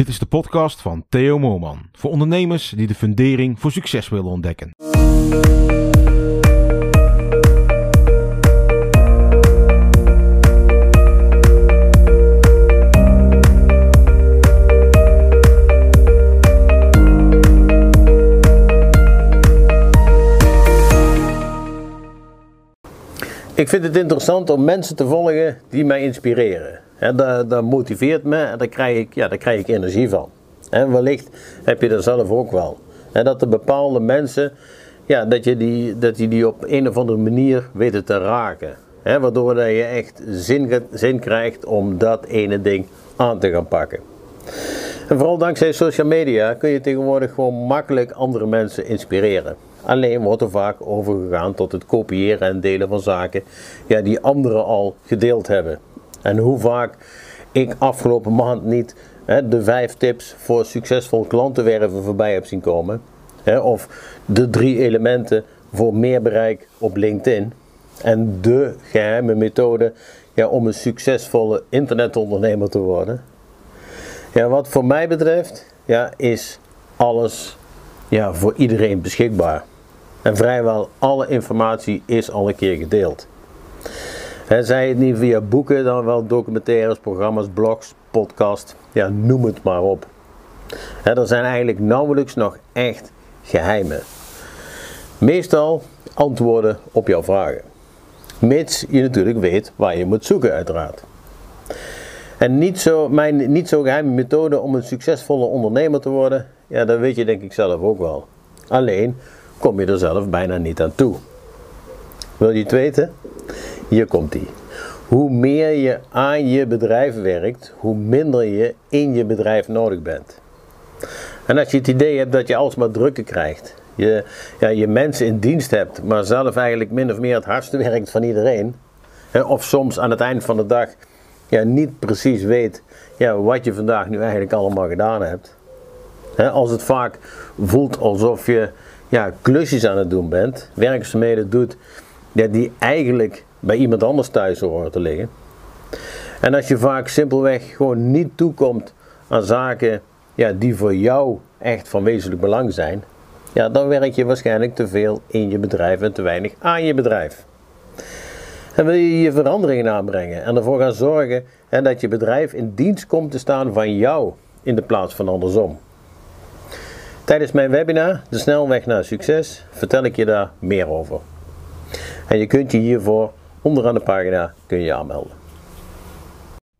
Dit is de podcast van Theo Moorman. Voor ondernemers die de fundering voor succes willen ontdekken. Ik vind het interessant om mensen te volgen die mij inspireren. He, dat, dat, motiveert me en daar krijg ik, ja, daar krijg ik energie van. Wellicht heb je dat zelf ook wel. En dat er bepaalde mensen, ja, dat je die, dat die op een of andere manier weten te raken. Waardoor dat je echt zin, zin krijgt om dat ene ding aan te gaan pakken. En vooral dankzij social media kun je tegenwoordig gewoon makkelijk andere mensen inspireren. Alleen wordt er vaak overgegaan tot het kopiëren en delen van zaken ja, die anderen al gedeeld hebben. En hoe vaak ik afgelopen maand niet hè, de vijf tips voor succesvol klantenwerven voorbij heb zien komen. Hè, of de drie elementen voor meer bereik op LinkedIn. En de geheime methode ja, om een succesvolle internetondernemer te worden. Ja, wat voor mij betreft ja, is alles ja, voor iedereen beschikbaar. En vrijwel alle informatie is al een keer gedeeld. Zij het niet via boeken, dan wel documentaires, programma's, blogs, podcast, ja, noem het maar op. He, er zijn eigenlijk nauwelijks nog echt geheimen. Meestal antwoorden op jouw vragen. Mits je natuurlijk weet waar je moet zoeken, uiteraard. En niet zo, mijn niet zo geheime methode om een succesvolle ondernemer te worden, ja, dat weet je denk ik zelf ook wel. Alleen kom je er zelf bijna niet aan toe. Wil je het weten? Hier komt ie. Hoe meer je aan je bedrijf werkt, hoe minder je in je bedrijf nodig bent. En als je het idee hebt dat je alsmaar drukken krijgt, je, ja, je mensen in dienst hebt, maar zelf eigenlijk min of meer het hardste werkt van iedereen, hè, of soms aan het eind van de dag ja, niet precies weet ja, wat je vandaag nu eigenlijk allemaal gedaan hebt. Hè, als het vaak voelt alsof je ja, klusjes aan het doen bent, werkzaamheden doet die eigenlijk bij iemand anders thuis horen te liggen. En als je vaak simpelweg gewoon niet toekomt aan zaken ja, die voor jou echt van wezenlijk belang zijn, ja, dan werk je waarschijnlijk te veel in je bedrijf en te weinig aan je bedrijf. En wil je je veranderingen aanbrengen en ervoor gaan zorgen hè, dat je bedrijf in dienst komt te staan van jou in de plaats van andersom. Tijdens mijn webinar De Snelweg naar Succes vertel ik je daar meer over. En je kunt je hiervoor onderaan de pagina kun je, je aanmelden.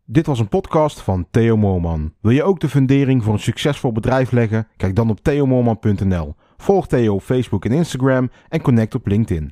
Dit was een podcast van Theo Moorman. Wil je ook de fundering voor een succesvol bedrijf leggen? Kijk dan op theomoorman.nl. Volg Theo op Facebook en Instagram en connect op LinkedIn.